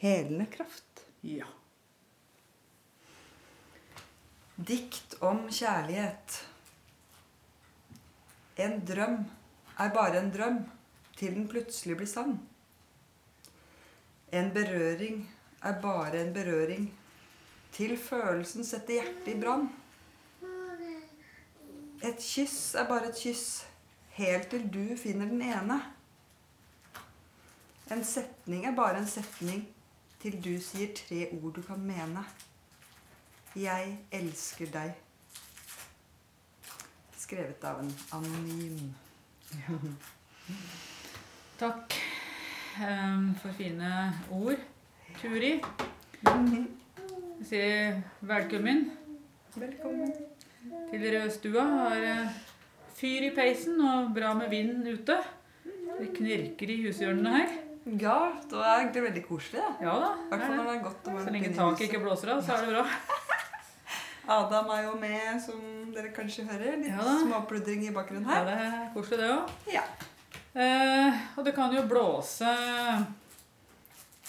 helende kraft. Ja. Dikt om kjærlighet. En drøm er bare en drøm til den plutselig blir sann. En berøring er bare en berøring til følelsen setter hjertet i brann. Et kyss er bare et kyss helt til du finner den ene. En setning er bare en setning til du sier tre ord du kan mene. Jeg elsker deg. Skrevet av en anonym. Takk um, for fine ord, Turi. Jeg sier velkommen Velkommen. til Rødstua. Har eh, fyr i peisen og bra med vind ute. Det knirker i hushjørnene her. Ja, det er egentlig veldig koselig. da. Ja da. Hvert fall når det. er godt Så lenge taket ikke blåser av, så er det bra. Adam er jo med, som dere kanskje hører. Litt Ja småpludring i bakgrunnen Ja, her. det er koselig, det òg. Ja. Eh, og det kan jo blåse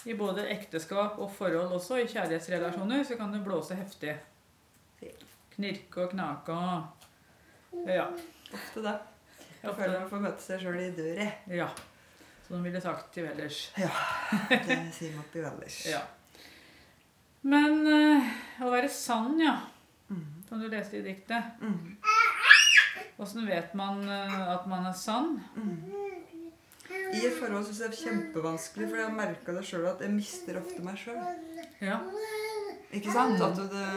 i både ekteskap og forhold også. I kjærlighetsrelasjoner så kan det blåse heftig. Knirke og knake og Ja. Ofte det. Jeg føler man får møte seg sjøl i døra. ja. Som de ville sagt til Vellers. Det sier man oppi Valdres. Ja. Men eh, å være sann, ja. Mm. Som du leste i diktet. Mm. Åssen vet man eh, at man er sann? I et forhold syns jeg det er kjempevanskelig, for jeg har merka det sjøl at jeg mister ofte meg sjøl. Ja. Ikke sant? At det,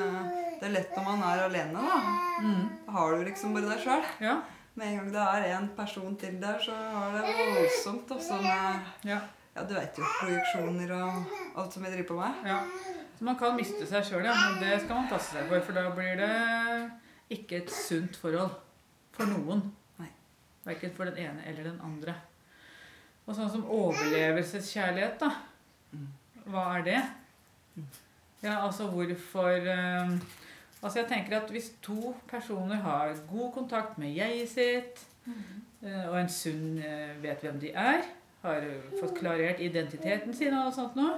det er lett når man er alene, da. Mm. Da har du liksom bare deg sjøl. Ja. Med en gang det er en person til der, så har det voldsomt. også med ja. Ja, du vet jo. Projeksjoner og alt som jeg driver på med. Ja. Så man kan miste seg sjøl, ja. Men det skal man passe seg for, for da blir det ikke et sunt forhold for noen. Nei. Verken for den ene eller den andre. Og sånn som overlevelseskjærlighet, da. Mm. Hva er det? Ja, altså hvorfor eh, Altså jeg tenker at Hvis to personer har god kontakt med jeget sitt, eh, og en sunn eh, vet hvem de er, har fått klarert identiteten sin og alt sånt noe,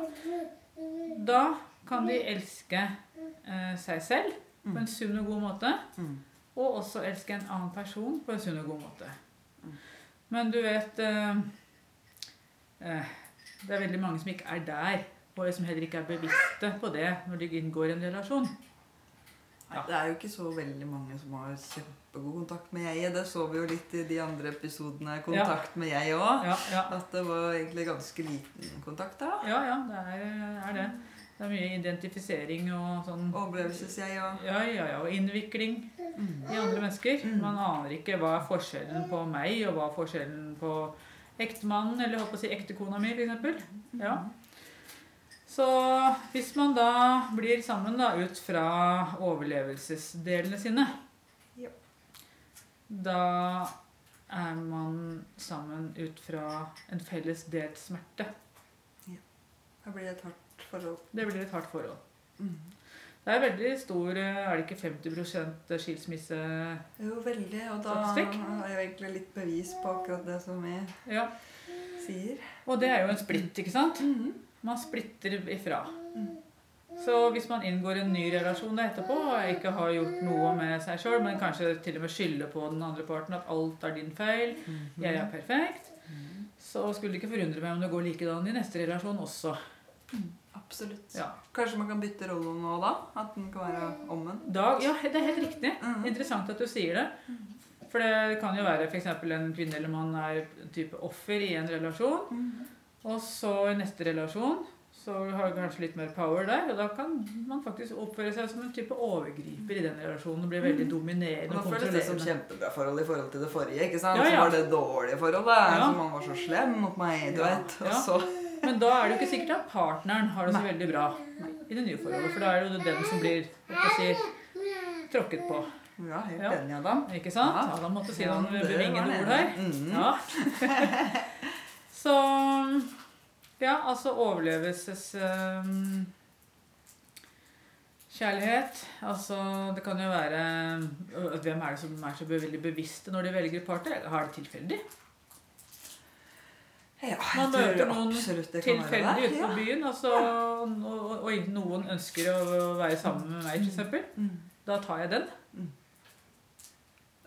da kan de elske eh, seg selv på en sunn og god måte. Mm. Og også elske en annen person på en sunn og god måte. Mm. Men du vet Det er veldig mange som ikke er der, og som heller ikke er bevisste på det når de inngår en relasjon. Nei, Det er jo ikke så veldig mange som har kjempegod kontakt med jeg. Det så vi jo litt i de andre episodene. Kontakt med jeg òg. Ja, ja, At det var egentlig ganske liten kontakt da. ja, ja det er, er det. Det er mye identifisering og sånn Overlevelses-jeg òg. ja, ja, ja, og innvikling i andre mennesker. Mm. Man aner ikke hva er forskjellen på meg, og hva er forskjellen på ektemannen, eller håper å si ektekona mi, f.eks. Ja. Så hvis man da blir sammen da, ut fra overlevelsesdelene sine, Ja. da er man sammen ut fra en felles delt smerte. Ja. Da blir det et hardt forhold. Det blir et hardt forhold. Mm. Det er veldig stor eh, Er det ikke 50 skilsmisse Jo, veldig. Og da Statistikk. er jo egentlig litt bevis på akkurat det som vi Ja. sier. Og det er jo en splitt, ikke sant? Mhm. Man splitter ifra. Mm. Så hvis man inngår en ny relasjon etterpå og ikke har gjort noe med seg sjøl, men kanskje til og med skylder på den andre parten at alt er din feil, Mhm. jeg er perfekt, så skulle det ikke forundre meg om det går likedan i neste relasjon også. Absolutt. Ja. Kanskje man kan bytte rolle nå da? At den kan være omvendt? Da, ja, det er helt riktig. Mhm. Interessant at du sier det. For det kan jo være f.eks. en kvinne eller mann er en type offer i en relasjon. Og så i neste relasjon så har du kanskje litt mer power der. Og da kan man faktisk oppføre seg som en type overgriper i den relasjonen og bli veldig dominerende Og og føles det som kjempebra forhold i forhold til det forrige. ikke sant? Ja, ja. Så var det dårlige forholdet. Ja. Som man var så slem mot meg, du Ja, vet. Og så Men da er det jo ikke sikkert at partneren har det så Nei. veldig bra i det nye forholdet. For da er det jo den som blir si, tråkket på. Ja, helt enig, Adam. Ikke sant? Ja. Adam måtte si noen det. ord her. Mm. Ja. Så Ja, altså overlevelses Um, Kjærlighet. Altså, det kan jo være øh, Hvem er det som er så veldig bevisste når de velger partner? Har det tilfeldig? Ja, jeg Man tror møter noen absolutt det kan være Tilfeldig det. ute på byen, altså, og, og og, noen ønsker å være sammen med meg, f.eks. Mm. Da tar jeg den.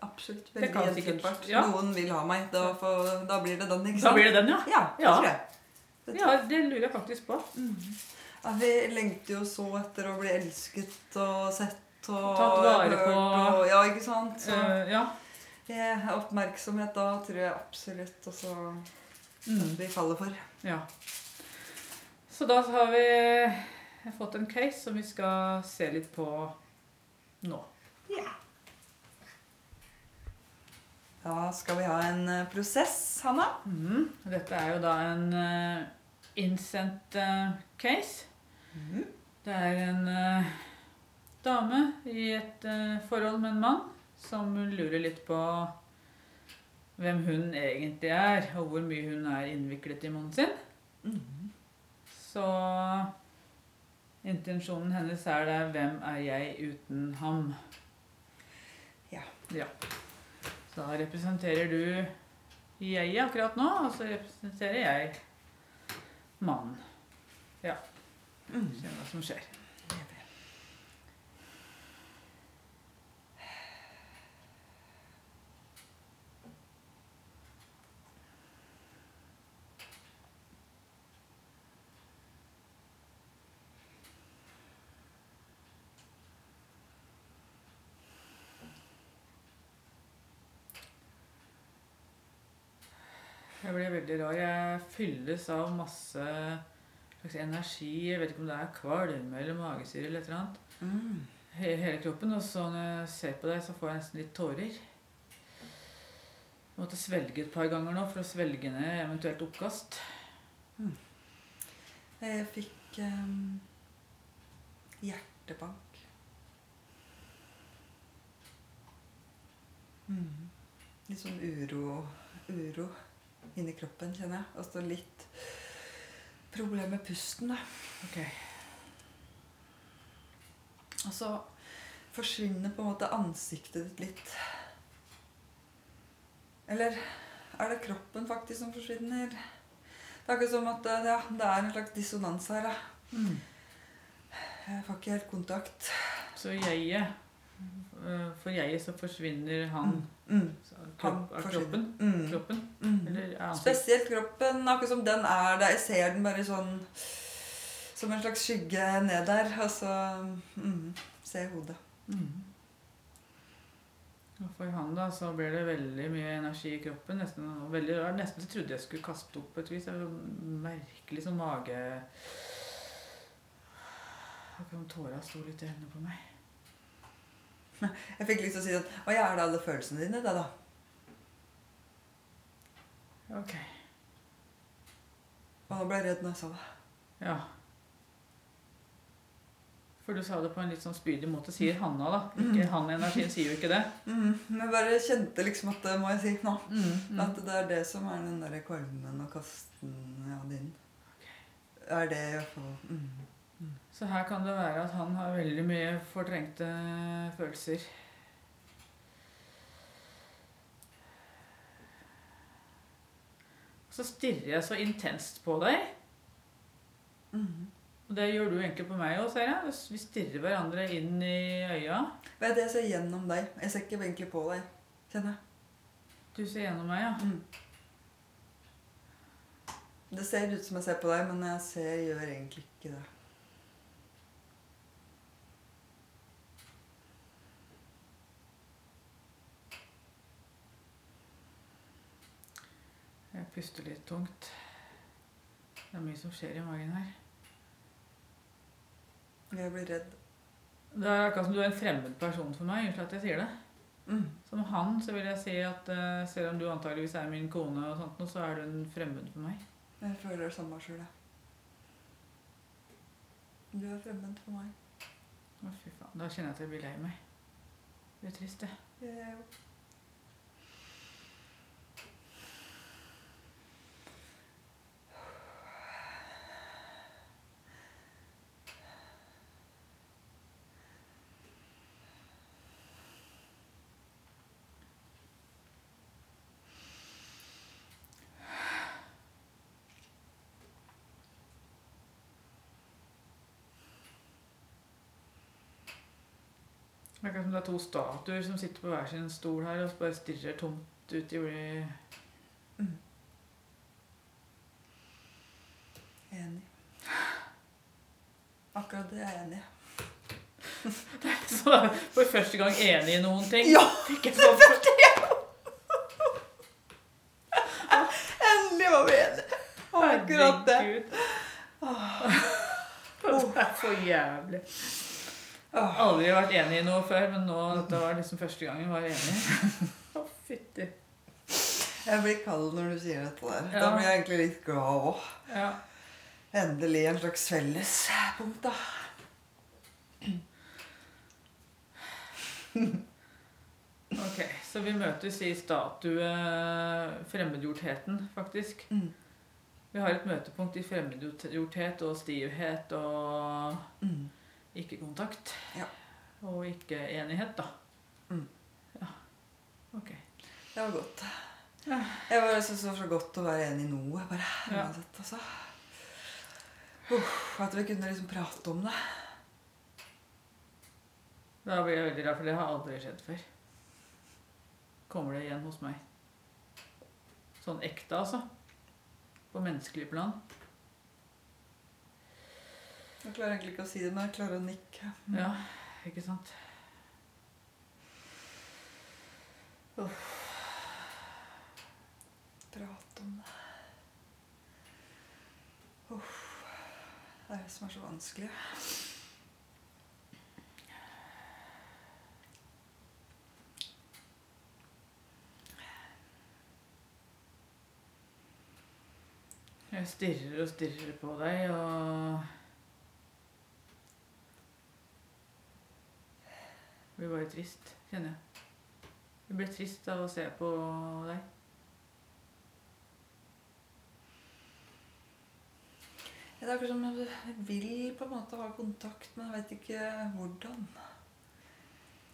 Absolutt. Veldig gjenkjennbart. ja. Noen vil ha meg. Da, for, da blir det den, ikke sant? Da blir det den, ja. Ja, det Ja. tror jeg. Det tror Ja, det lurer jeg faktisk på. Mm. Ja, vi lengter jo så etter å bli elsket og sett og Tatt vare hørt på. Og, ja, ikke sant? Så uh, ja. oppmerksomhet da tror jeg absolutt også Mm. vi faller for. Ja. Så da har vi fått en case som vi skal se litt på nå. Da skal vi ha en eh, prosess, Hanna. Mm. Dette er jo da en uh, innsendt uh, case. Det er en uh, dame i et forhold med en mann som lurer litt på hvem hun egentlig er, og hvor mye hun er innviklet i mannen sin. Mm. Så intensjonen hennes er det 'Hvem er jeg uten ham?' Ja. ja. Da representerer du jeg akkurat nå, og så representerer jeg mannen. Ja. Mm. Se hva som skjer. Jeg blir veldig rar. Jeg fylles av masse energi. Jeg vet ikke om det er kvalme eller magesyre eller et eller annet. Mm. Hele kroppen. Og så når jeg ser på deg, så får jeg nesten litt tårer. Jeg måtte svelge et par ganger nå for å svelge ned eventuelt oppkast. Jeg fikk um, hjertebank. Mm. Litt sånn uro, uro inni kroppen, kjenner jeg. Og så litt problem med pusten, da. Ok. Og så forsvinner på en måte ansiktet ditt litt. Eller er det kroppen faktisk som forsvinner? Det er akkurat som at eh, ja, det er en slags dissonans her. Da. Mm. Jeg får ikke helt kontakt. Så jeget øh, For jeget så forsvinner han Mm. Så kropp, av kroppen. Mm. kroppen. Mm. Eller ja, Spesielt kroppen, akkurat som den er der. Jeg ser den bare sånn som en slags skygge ned der. Og så mm, ser jeg hodet. Mm. For han da, så blir det veldig mye energi i kroppen. Nesten, veldig, jeg nesten trodde jeg skulle kaste opp på et vis. Merkelig sånn mage... Akkurat som tåra sto litt i hendene på meg. Jeg fikk lyst til å si sånn Hva er det alle følelsene dine, det, da? Ok. Og nå ble jeg redd når jeg sa det. Ja. For du sa det på en litt sånn spydig måte, sier Hanna, da. Ikke han-energien sier jo ikke det. Mm, men jeg bare kjente liksom at det må jeg si nå. Mm, mm. At det er det som er den der kvalmen og kasten ja, din. Er det i hvert fall mm. Så her kan det være at han har veldig mye fortrengte følelser. Så stirrer jeg så intenst på deg. Mm. Og det gjør du egentlig på meg òg, ser jeg. Vi stirrer hverandre inn i øya. Vet du, jeg ser gjennom deg. Jeg ser ikke egentlig på deg. Kjenner jeg. Du ser gjennom meg, ja. Mm. Det ser ut som jeg ser på deg, men jeg ser, gjør egentlig ikke det. Puster litt tungt. Det er mye som skjer i magen her. Jeg blir redd. Det er akkurat som du er en fremmed person for meg. Unnskyld at jeg sier det. Mm. Som han så vil jeg si at uh, selv om du antageligvis er min kone, og sånt, så er du en fremmed for meg. Jeg føler det samme sjøl, jeg. Du er fremmed for meg. Å, fy faen. Da kjenner jeg at jeg blir lei meg. Det blir trist, det. Jeg er Det som det er to statuer som sitter på hver sin stol her og bare stirrer tomt ut i mm. Enig. Akkurat det er jeg enig i. Så er for første gang enig i noen ting. Ja! Fikk jeg sånn Endelig var vi enige! Akkurat det. Herregud. Det er for jævlig. Aldri vært enig i noe før, men nå dette var liksom første gangen jeg var enig. Å, fytti. Jeg blir kald når du sier dette der. Da blir jeg egentlig litt glad òg. Ja. Endelig en slags fellespunkt, da. Ok, så vi møtes i statue fremmedgjortheten, faktisk. Mm. Vi har et møtepunkt i fremmedgjorthet og stivhet og Mm. Ikke-kontakt. Ja. Og ikke-enighet, da. Mm. Ja. Ok. Det var godt. Ja. Jeg bare synes det var så godt å være enig i noe. bare Ja. uansett, altså. Uff, at vi kunne liksom prate om det. Da blir jeg veldig glad, for det har aldri skjedd før. Kommer det igjen hos meg. Sånn ekte, altså. På menneskelig plan. Jeg klarer egentlig ikke å si det, men jeg klarer å nikke. Mm. Ja, ikke sant? Prate om det. Uff. Det er det som er så vanskelig. Jeg stirrer og stirrer på deg, og Det blir bare trist, kjenner jeg. Jeg blir trist av å se på deg. Det er akkurat som jeg vil på en måte ha kontakt, men jeg vet ikke hvordan.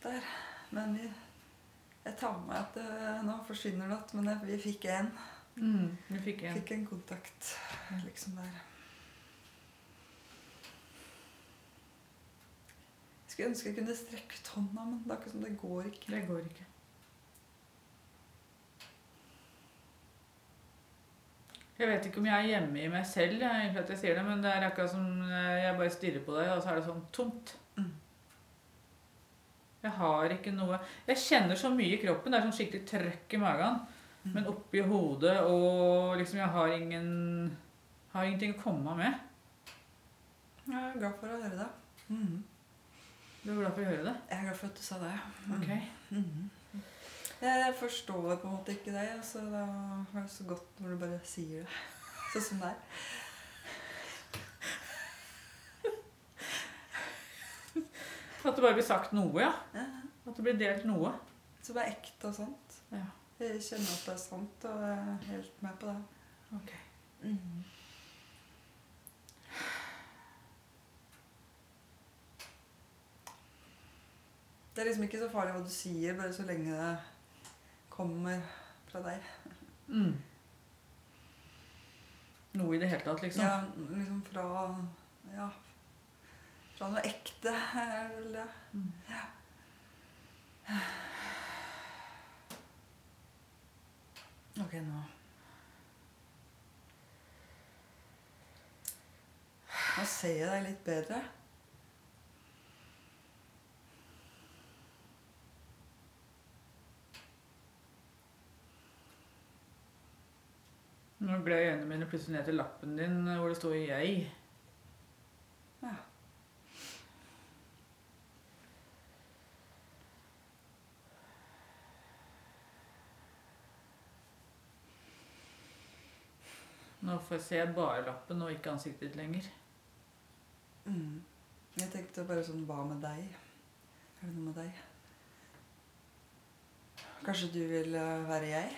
Der. Men vi, jeg tar med at det, nå forsvinner det igjen, men jeg, vi fikk en. Mm, vi fikk en. Fikk en kontakt liksom der. Skulle ønske jeg kunne strekke ut hånda, men det er ikke sånn, det går ikke. Det går ikke. Jeg vet ikke om jeg er hjemme i meg selv, jeg, at jeg sier det, men det er akkurat som eh, jeg bare stirrer på deg, og så er det sånn tomt. Mm. Jeg har ikke noe Jeg kjenner så mye i kroppen. Det er sånn skikkelig trøkk i magen. Mm. Men oppi hodet, og liksom jeg har ingen Har ingenting å komme med. Jeg er glad for å høre det. Mhm. Du er glad for å høre det? Jeg er glad for at du sa det. Ok. -hmm. Jeg forstår på en måte ikke det, Altså, det er så godt når du bare sier det. Sånn som det er. At det bare blir sagt noe, ja. Ja. At det blir delt noe. Som er ekte og sant. Ja. Jeg kjenner at det er sant, og jeg er helt med på det. Ok. Mhm. Det er liksom ikke så farlig hva du sier, bare så lenge det kommer fra deg. Mm. Noe i det hele tatt, liksom. Ja, liksom fra Ja. Fra noe ekte, er vel det. Mm. Ok, nå Nå ser jeg deg litt bedre. Nå ble øynene mine plutselig ned til lappen din hvor det sto 'jeg'. Ja. Nå får jeg se bare lappen og ikke ansiktet ditt lenger. Mm. Jeg tenkte bare sånn Hva med deg? Er det noe med deg? Kanskje du vil eh, være jeg?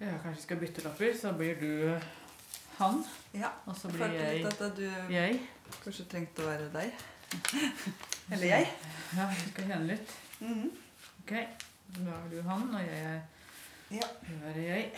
Ja, kanskje vi skal bytte lapper, så blir du han, Ja. og så Jeg blir følte jeg litt at du jeg. kanskje trengte å være deg. Eller jeg. Ja, vi skal kjenne litt. Mhm. Ok, da er du han, og jeg er Ja. jeg.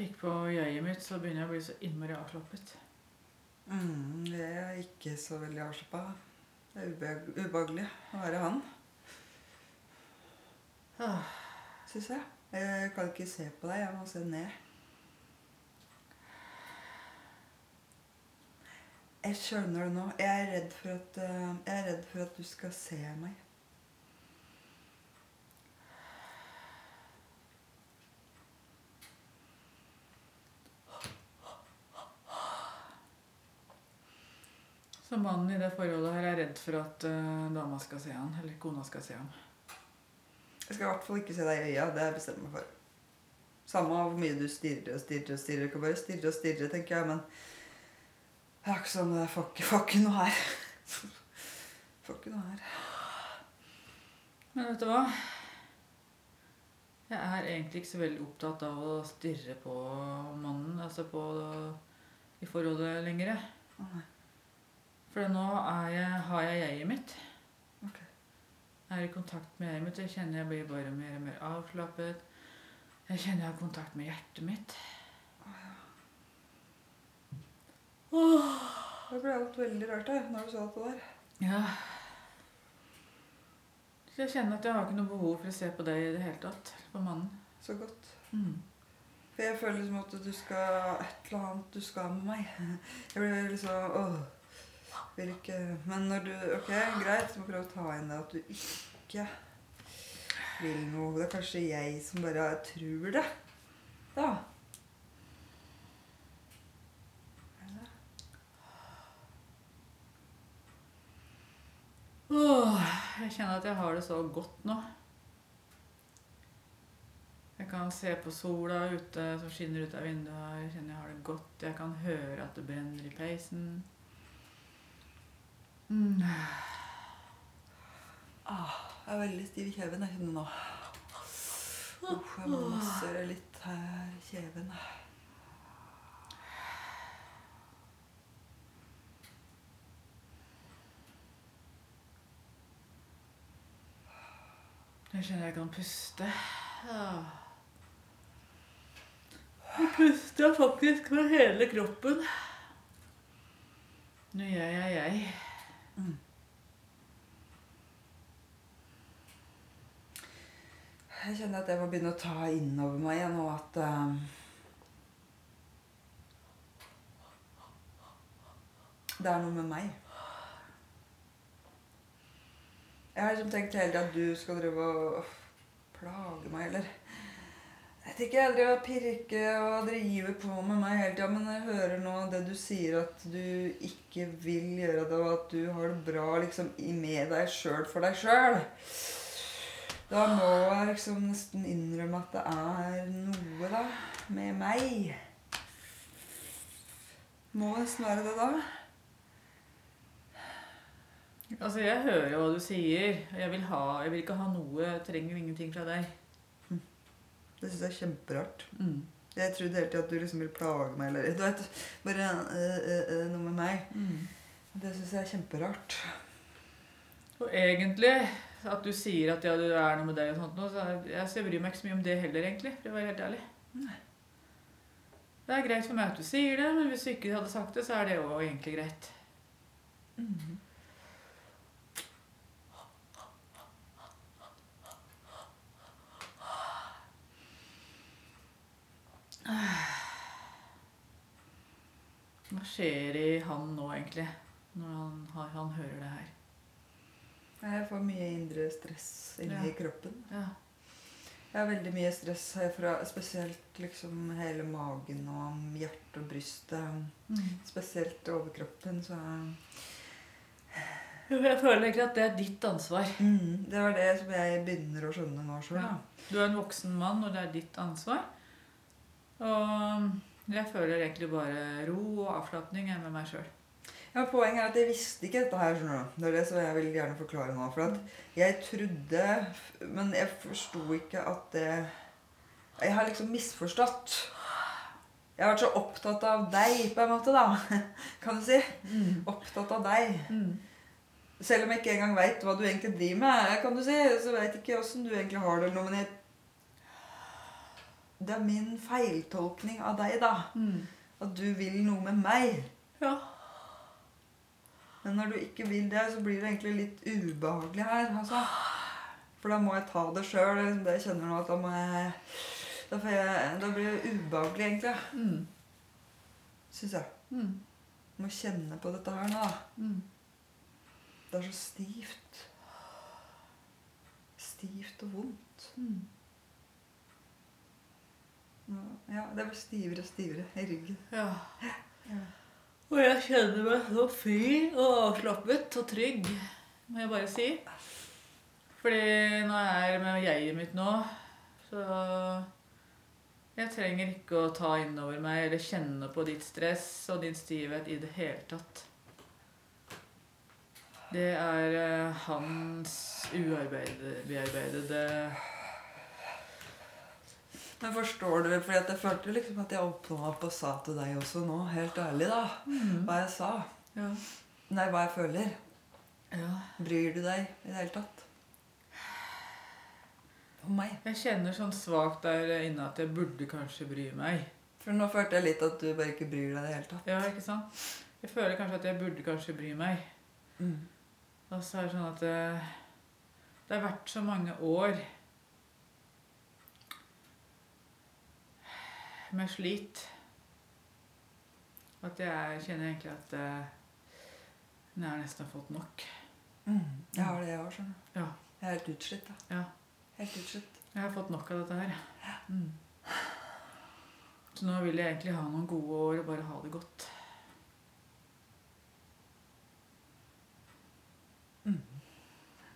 Fikk på jeget mitt, så begynner jeg å bli så innmari avslappet. Mm, det er ikke så veldig avslappa. Det er ubehag- ubehagelig å være han, Ah, syns jeg. Jeg kan ikke se på deg, jeg må se ned. Jeg skjønner det nå. Jeg er redd for at, eh, jeg er redd for at du skal se meg. Så mannen i det forholdet her er redd for at uh, dama skal se han, eller kona skal se ham. Jeg skal i hvert fall ikke se deg i øya. Det har jeg bestemt meg for. Samme hvor mye du stirrer og stirrer og stirrer. Du kan bare stirre og stirre, tenker jeg, men det er ikke sånn det får ikke, noe her. Får ikke noe her. Men vet du hva? Jeg er egentlig ikke så veldig opptatt av å stirre på mannen, altså på i forholdet lenger. Å, nei. For nå jeg, har jeg jeget mitt. Ok. Jeg er i kontakt med jeget mitt. Jeg kjenner jeg blir bare mer og mer avslappet. Jeg kjenner jeg har kontakt med hjertet mitt. Det ble alt veldig rart her, når du sa det der. Ja. Så jeg kjenner at jeg har ikke noe behov for å se på deg i det hele tatt. På mannen. Så godt. Mm. For jeg føler liksom at du skal Et eller annet du skal med meg. Jeg blir liksom åh. Vil ikke Men når du Ok, greit, så må prøve å ta inn det at du ikke vil noe. Det er kanskje jeg som bare tror det. Da. Åh, jeg kjenner at jeg har det så godt nå. Jeg kan se på sola ute som skinner ut av vinduet. Jeg kjenner jeg har det godt. Jeg kan høre at det brenner i peisen. Mm. Ah, jeg er veldig stiv i kjeven jeg nå. Uff, jeg må massere litt her i kjeven. Jeg kjenner jeg kan puste. Ja. Jeg puster faktisk med hele kroppen. Nå gjør jeg jeg. Jeg kjenner at jeg må begynne å ta innover meg igjen, nå at uh, Det er noe med meg. Jeg har liksom tenkt hele tida at du skal drive og plage meg, eller Jeg vet ikke, jeg driver og pirke og drive på med meg hele tida, men jeg hører nå det du sier, at du ikke vil gjøre det, og at du har det bra liksom med deg sjøl for deg sjøl. Da må jeg liksom nesten innrømme at det er noe, da, med meg. Må nesten være det, da. Altså, jeg hører jo hva du sier. Jeg vil, ha, jeg vil ikke ha noe, jeg trenger ingenting fra deg. Det syns jeg er kjemperart. Mm. Jeg trodde hele tida at du liksom ville plage meg, eller du vet, bare øh, øh, noe med meg. Mm. Det syns jeg er kjemperart. Og egentlig, at du sier at ja, det er noe med deg og sånt nå, så jeg, så jeg bryr meg ikke så mye om det heller, egentlig, for å være helt ærlig. Nei. Det er greit for meg at du sier det, men hvis du ikke hadde sagt det, så er det jo egentlig greit. Mhm. Hva skjer i han nå, egentlig? Når han, har- han hører det her. Jeg får mye indre stress inni Ja. kroppen. Ja. Jeg har veldig mye stress herfra, spesielt liksom hele magen og hjertet og brystet. Mm. Spesielt overkroppen, så Jeg føler egentlig at det er ditt ansvar. mm, Det var det som jeg begynner å skjønne nå sjøl. Ja. Du er en voksen mann, og det er ditt ansvar. Og jeg føler egentlig bare ro og avslapning med meg sjøl. Ja, Poenget er at jeg visste ikke dette her. skjønner du. Det er det som jeg vil gjerne forklare nå. For at jeg trodde Men jeg forsto ikke at det Jeg har liksom misforstått. Jeg har vært så opptatt av deg, på en måte, da. Kan du si. Mm. Opptatt av deg. Mm. Selv om jeg ikke engang veit hva du egentlig driver med, kan du si, så veit ikke åssen du egentlig har det. noe, Men jeg, det er min feiltolkning av deg, da. Mm. At du vil noe med meg. Ja. Men når du ikke vil det, så blir det egentlig litt ubehagelig her. altså. For da må jeg ta det sjøl. Det jeg kjenner nå, at da må jeg Da, får jeg, da blir det ubehagelig, egentlig. Mm. Syns jeg. Mm. Jeg må kjenne på dette her nå. Mm. Det er så stivt. Stivt og vondt. Mm. Ja, det blir stivere og stivere i ryggen. Ja. Ja. Og jeg kjenner meg så fri og avslappet og trygg, må jeg bare si. Fordi når jeg er med jeget mitt nå, så Jeg trenger ikke å ta innover meg eller kjenne på ditt stress og din stivhet i det hele tatt. Det er eh, hans ubearbeidede Men forstår du, fordi jeg følte liksom at jeg åpna opp og sa til deg også nå, helt ærlig, da, hva jeg sa. Ja. Nei, hva jeg føler. ja. Bryr du deg i det hele tatt? For meg? Jeg kjenner sånn svakt der inne at jeg burde kanskje bry meg. For nå følte jeg litt at du bare ikke bryr deg i det hele tatt. Ja, ikke sant? Jeg føler kanskje at jeg burde kanskje bry meg. Mm. Og så er det sånn at det, det har vært så mange år med slit at jeg kjenner egentlig at eh, jeg har nesten fått nok. Mm. Jeg har det, jeg òg. Ja. Jeg er helt utslitt, da. Ja. Helt utslitt. Jeg har fått nok av dette her. Mm. Så nå vil jeg egentlig ha noen gode år og bare ha det godt.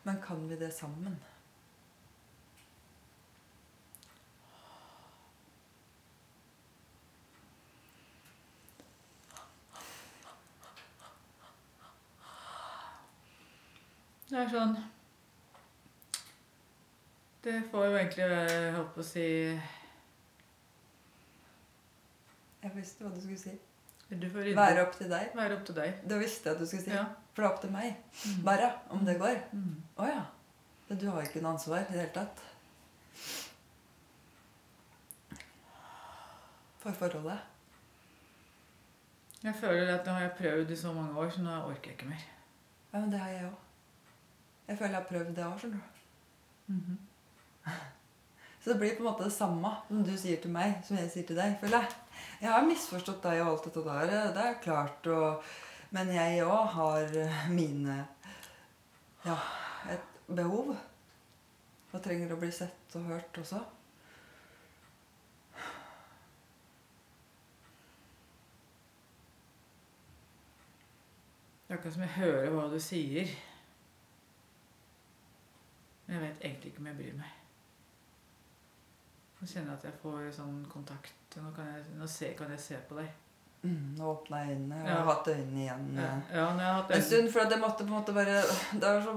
Men kan vi det sammen? Det er sånn Det får jo egentlig være, jeg holdt på å si Jeg visste hva du skulle si. Være opp til deg. Være opp til deg. Det visste jeg at du skulle si. Ja. For det er opp til meg. Mm. Bare om det går. Mm. oh, ja. Du har ikke noe ansvar i det hele tatt. For forholdet. Jeg føler at nå har jeg prøvd i så mange år, så nå orker jeg ikke mer. Ja, men det har jeg òg. Jeg føler jeg har prøvd det òg, skjønner du. Mhm. Så det blir på en måte det samme som du sier til meg, som jeg sier til deg. føler Jeg Jeg har misforstått deg og alt dette der. Det er klart. Og, men jeg òg har eh, mine Ja, et behov. Og trenger å bli sett og hørt også. Det er akkurat som jeg hører hva du sier. Men jeg vet egentlig ikke om jeg bryr meg. Nå kjenner jeg at jeg får sånn kontakt. Nå kan jeg, nå se, kan jeg se på deg. Mm, nå åpna jeg øynene. Jeg Ja. har hatt øynene igjen. Ja, eh, ja jeg har hatt En øynene stund, for det måtte på en måte bare Det er så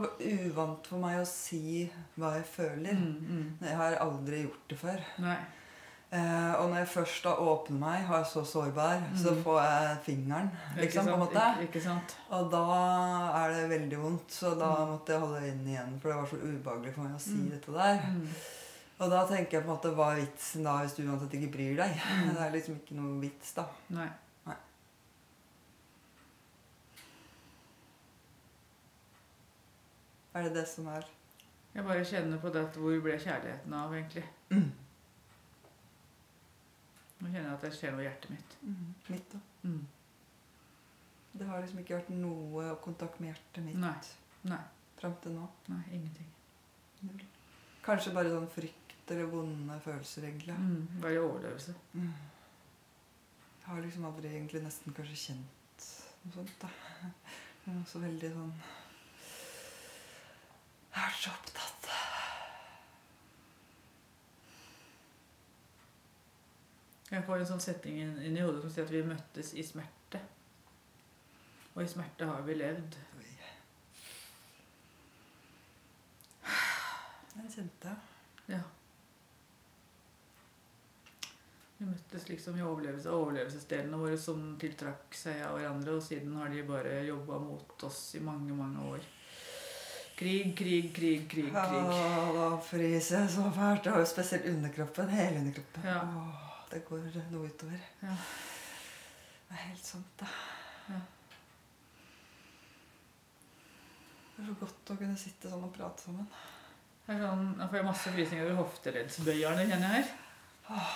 uvant for meg å si hva jeg føler. mm, mm. Jeg har aldri gjort det før. Nei. Eh, og når jeg først da åpner meg, har jeg så sårbar, så Mm. får jeg fingeren. Ikke sant, på en måte. Ikke, ikke sant? Og da er det veldig vondt. Så da Mm. måtte jeg holde øynene igjen, for det var så ubehagelig for meg å si Mm. dette der. Mm. Og da tenker jeg på en måte hva er vitsen da hvis du uansett ikke bryr deg? Mm. Det er liksom ikke noe vits, da. Nei. Er det det som er Jeg bare kjenner på det at hvor ble kjærligheten av, egentlig? mm. Nå kjenner jeg at det skjer noe i hjertet mitt. Mitt òg. Mm. Det har liksom ikke vært noe kontakt med hjertet mitt Nei. Nei. fram til nå. Nei, ingenting. Null. Kanskje bare sånn frykt eller vonde følelser, egentlig. Mm. Bare overlevelse. Mm. Jeg har liksom aldri egentlig nesten kanskje kjent noe sånt, da. Er også veldig sånn Jeg er så opptatt. Jeg får en sånn setning inn, i hodet som sier at vi møttes i smerte. Og i smerte har vi levd. Den kjente det. Ja. Vi møttes liksom i overlevelse, overlevelsesdelene våre som tiltrakk seg av hverandre, og siden har de bare jobba mot oss i mange, mange år. Krig, krig, krig, krig, krig. Å, da fryser jeg så fælt. Og spesielt underkroppen. Hele underkroppen. Ja. Det går noe utover. Ja. Det er helt sant, da. Ja. Det er så godt å kunne sitte sånn og prate sammen. Jeg, sånn, Nå får masse frysninger over hofteleddsbøyerne, kjenner jeg her.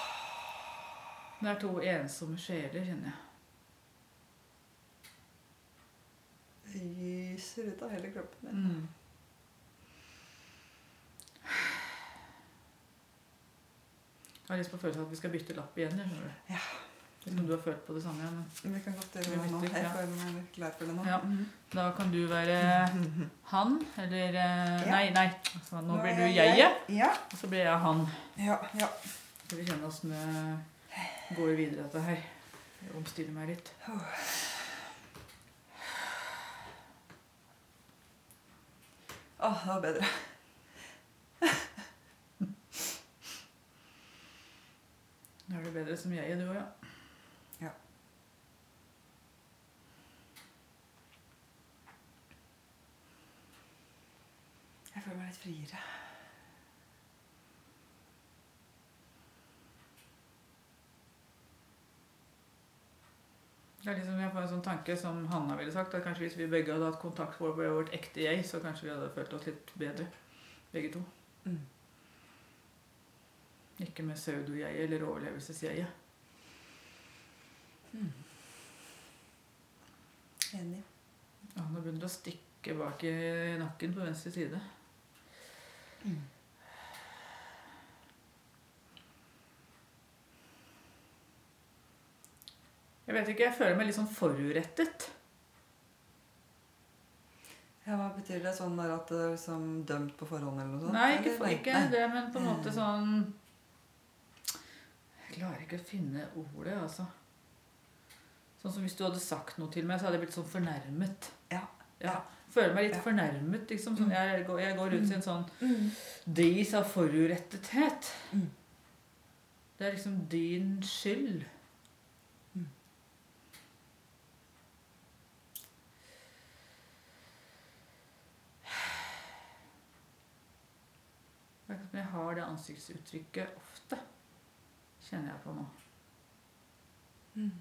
Det er to ensomme sjeler, kjenner jeg. Det gyser ut av hele kroppen min. Mm. Jeg har lyst på følelsen av at vi skal bytte lapp igjen. jeg skjønner du. Ja. Hvis du har følt på det samme. Men Vi kan godt gjøre det nå. Jeg føler meg klar for det nå. Ja. Da kan du være han, eller eh. Nei, nei. Altså, nå blir du du jeg Ja. og så blir jeg han. Ja. ja. Skal vi kjenne åssen det går videre, dette her. Jeg omstiller meg litt. Åh, det var bedre. Er det bedre som jeg, du òg, ja. Ja. Jeg føler meg litt friere. Det er liksom, Jeg får en sånn tanke som Hanna ville sagt, at kanskje hvis vi begge hadde hatt kontakt med vårt ekte jeg, så kanskje vi hadde følt oss litt bedre, begge to. Mm. Ikke med pseudo-jeg eller overlevelsesjeget. Enig. Ja, nå begynner det å stikke bak i nakken på venstre side. Mm. Jeg vet ikke, jeg føler meg litt sånn forurettet. Ja, Hva betyr det? Sånn at det er liksom dømt på forhånd eller noe sånt? Nei, ikke, eller? ikke det, men på en måte Mm. sånn Jeg klarer ikke å finne ordet, altså. Sånn som hvis du hadde sagt noe til meg, så hadde jeg blitt sånn fornærmet. Ja. Ja, Føler meg litt Ja. fornærmet, liksom. Sånn, Mm. jeg, går, jeg går ut i en sånn Mm. dis av forurettethet. Mm. Det er liksom din skyld. Mm. Jeg har det ansiktsuttrykket kjenner jeg på nå. Mm.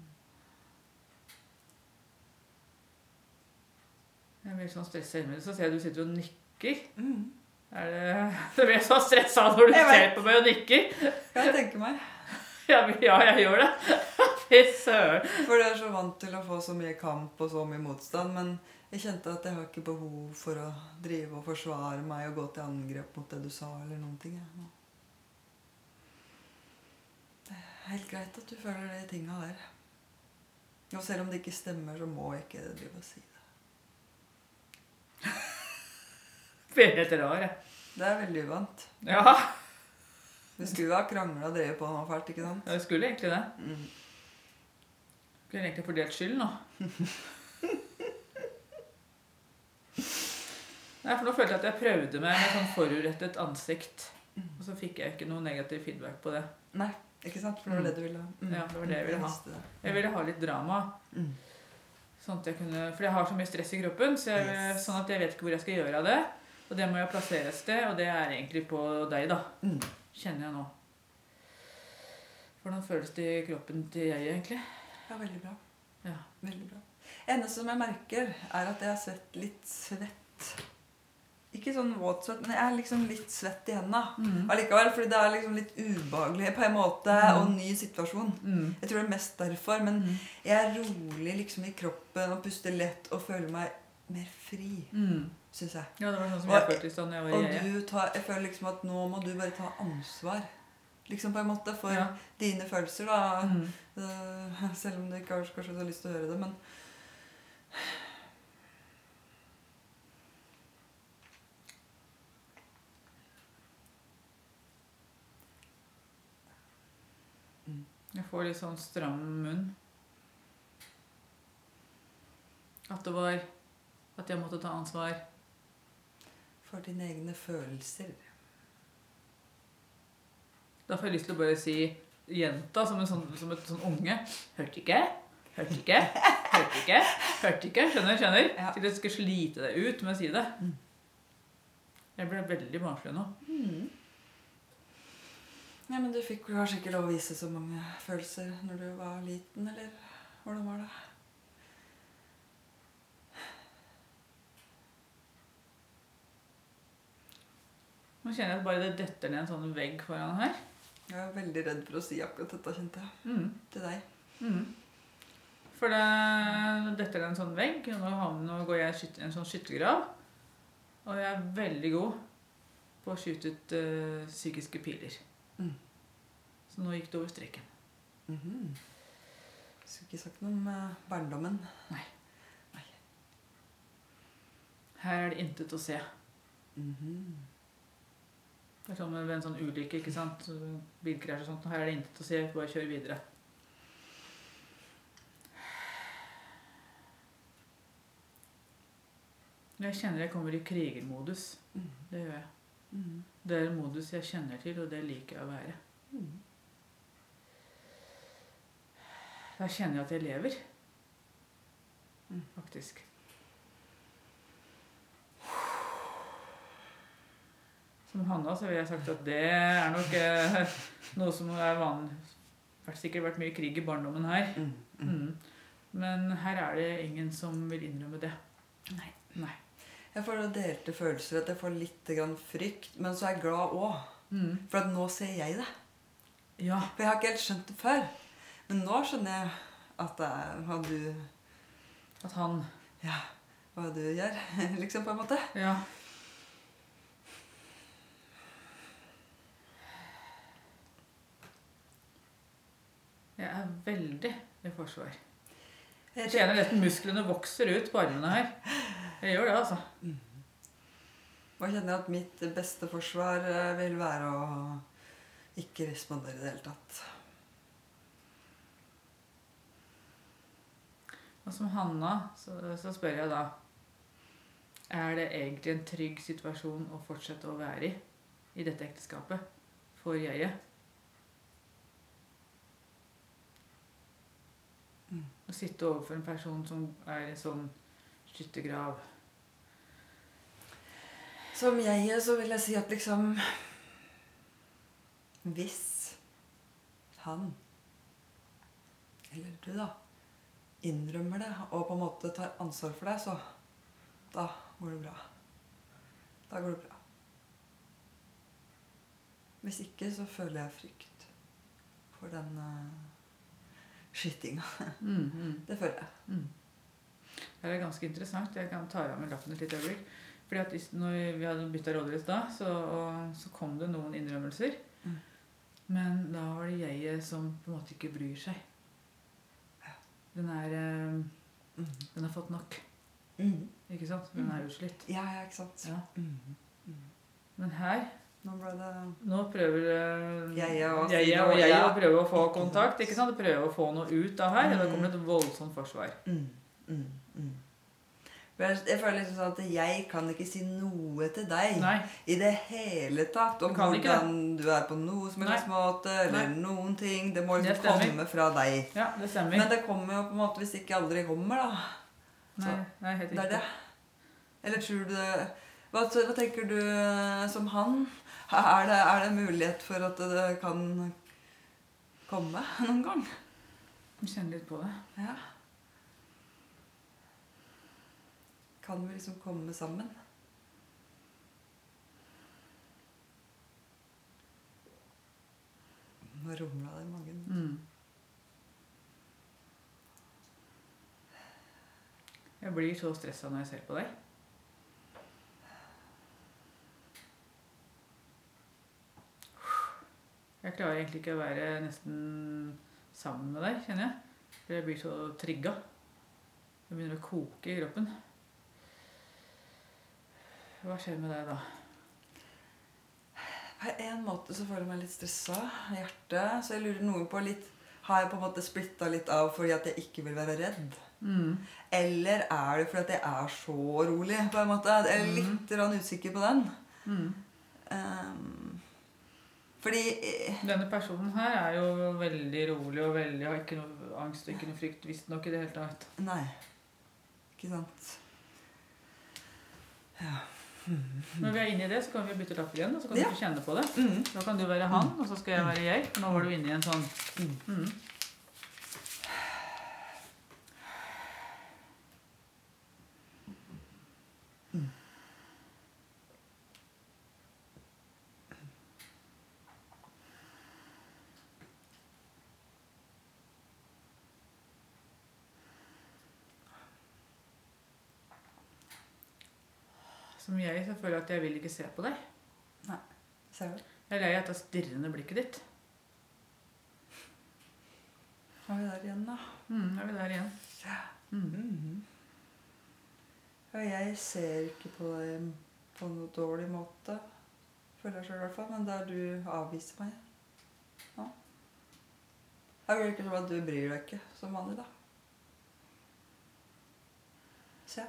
Jeg blir sånn stressa inni meg. Så ser jeg du sitter og nikker. Mm. Er det Du blir så stressa når du ser på meg og nikker. Kan jeg tenke meg. Ja, ja jeg gjør det. Fy søren. For du er så vant til å få så mye kamp og så mye motstand. Men jeg kjente at jeg har ikke behov for å drive og forsvare meg og gå til angrep mot det du sa, eller noen ting. jeg, nå. Det er helt greit at du føler de tinga der. Og selv om det ikke stemmer, så må jeg ikke drive og si det. Blir helt rar, jeg. Det er veldig uvant. Ja, Du skulle ha krangla og drevet på noe fælt, ikke sant? jeg skulle egentlig det. Mm. Skulle egentlig fordelt skyld nå. Nei, for nå følte jeg at jeg prøvde meg med sånn forurettet ansikt. Og så fikk jeg ikke noe negativ feedback på det. Nei, ikke sant? For det var det du ville ha. Mm. Ja, det var det jeg ville ha. Jeg ville ha litt drama. Mm. Sånn jeg kunne, for jeg har så mye stress i kroppen, så jeg, Yes. sånn at jeg vet ikke hvor jeg skal gjøre av det. Og det må jeg plassere et sted, og det er egentlig på deg, da. Mm. kjenner jeg nå. Hvordan føles det i kroppen til jeg, egentlig? Ja, veldig bra. Ja. Veldig bra. eneste som jeg merker, er at jeg har sett litt svett. Ikke sånn våtsvett, men jeg er liksom litt svett i hendene. Mm. Allikevel, fordi det er liksom litt ubehagelig på en måte, Mm. og ny situasjon. Mm. Jeg tror det er mest derfor, men Mm. jeg er rolig liksom i kroppen og puster lett og føler meg mer fri, Mm. syns jeg. Ja, det var sånn som Og- jeg følte i stad jeg var Og jeg. du tar, jeg føler liksom at nå må du bare ta ansvar. Liksom på en måte for Ja. dine følelser, da. Mm. Eh, selv om du ikke har så lyst til å høre det, men Jeg får litt sånn stram munn. At det var At jeg måtte ta ansvar. for dine egne følelser. Da får jeg lyst til å bare si jenta som, en sånn, som et sånn unge. Hørte ikke? Hørte ikke? Hørte ikke? Hørte ikke? Skjønner? skjønner? Ja. Til jeg skal slite deg ut med å si det. Mm. Jeg ble veldig barnslig nå. Ja, men du fikk kanskje ikke lov å vise så mange følelser når du var liten, eller hvordan var det? Nå kjenner jeg at bare det detter ned en sånn vegg foran her. Jeg er veldig redd for å si akkurat dette, kjente jeg. Mm. Til deg. Mm. For det detter det en sånn vegg, og nå, nå går jeg i en sånn skyttergrav. Og jeg er veldig god på å skyte ut eh, psykiske piler. Mm. Så nå gikk det over streken. Mhm. Skulle ikke sagt noe om uh, barndommen. Her er det intet å se. Mhm. Det er sånn med en sånn ulykke, ikke sant? Bilkrasj og sånt. Her er det intet å se, bare kjør videre. Jeg kjenner jeg kommer i krigermodus. Mhm. Det gjør jeg. Mm. Det er en modus jeg kjenner til, og det liker jeg å være. Mhm. Da kjenner jeg at jeg lever. Mm. Faktisk. Som Hanna så ville jeg sagt at det er nok eh, noe som er vanlig. Det har sikkert vært mye krig i barndommen her. Mhm. Mhm. Mm. Men her er det ingen som vil innrømme det. Nei. Nei. Jeg får delte følelser. At jeg får litt grann frykt, men så er jeg glad òg. Mm. For at nå ser jeg det. Ja. For jeg har ikke helt skjønt det før. Men nå skjønner jeg at det er hva du At han Ja, hva du gjør, liksom, på en måte. Ja. Jeg er veldig i forsvar. Jeg kjenner nesten musklene vokser ut på armene her. Jeg gjør det, altså. Og jeg kjenner at mitt beste forsvar eh, vil være å ikke respondere i det hele tatt. Og som Hanna så, så spør jeg da Er det egentlig en trygg situasjon å fortsette å være i i dette ekteskapet for jeget? Mm. Å sitte overfor en person som er i en sånn skyttergrav Som jeg så vil jeg si at liksom Hvis han, eller du, da, innrømmer det og på en måte tar ansvar for det, så da går det bra. Da går det bra. Hvis ikke, så føler jeg frykt for den uh, skytinga. mm, mm. Det føler jeg. Mm. Det er ganske interessant. Jeg kan ta av meg lappen et lite øyeblikk. Fordi at når vi hadde bytta roller i stad, så, så kom det noen innrømmelser. Mm. Men da var det jeg som på en måte ikke bryr seg. Den er eh, Mm. Den har fått nok. Mm. Ikke sant? Den er utslitt. Ja, ja, ikke sant. Ja. Mm. Men her Nå det Nå prøver eh, Jeg og jeg og og jeg ja. å få kontakt. ikke sant? Prøve å få noe ut av her. Og da Mm. kommer det et voldsomt forsvar. Mm, Jeg, føler liksom sånn at jeg kan ikke si noe til deg Nei. i det hele tatt om hvordan du er på noe som helst måte, eller Nei. noen ting. Det må liksom det komme fra deg. Ja, det stemmer. Men det kommer jo på en måte hvis det ikke aldri kommer, da. Nei, nei, helt Det er riktig. det. Eller tror du det hva, hva tenker du eh, som han? Er det, er det mulighet for at det kan komme noen gang? Kjenne litt på det. Ja. Kan vi liksom komme sammen? Nå rumla det i magen. Mm. Jeg blir så stressa når jeg ser på deg. Jeg klarer egentlig ikke å være nesten sammen med deg, kjenner jeg. For jeg blir så trigga. Det begynner å koke i kroppen. Hva skjer med deg da? På en måte så føler jeg meg litt stressa i hjertet. Så jeg lurer noe på litt Har jeg på en måte splitta litt av fordi at jeg ikke vil være redd? Mm. Eller er det fordi at jeg er så rolig? på en måte? Jeg er litt mm. usikker på den. Mm. Um, fordi Denne personen her er jo veldig rolig og veldig, har ikke noe angst og ikke noe frykt, visstnok i det hele tatt. Nei. Ikke sant. Ja. Når vi er inne i det, så kan vi bytte lapp igjen, og så kan Ja. du kjenne på det. Mm. Da kan du være han, og så skal jeg være jeg. Nå var du inne i en sånn jeg så føler jeg at jeg vil ikke se på deg. Nei, Ser du? Jeg er lei av dette stirrende blikket ditt. Har vi der igjen, da? Mm, er vi der igjen. Mm. Mhm. Ja, jeg ser ikke på deg på noe dårlig måte, føler jeg sjøl i hvert fall, men der du avviser meg. Ja. Jeg virker som at du bryr deg ikke som vanlig, da. Se.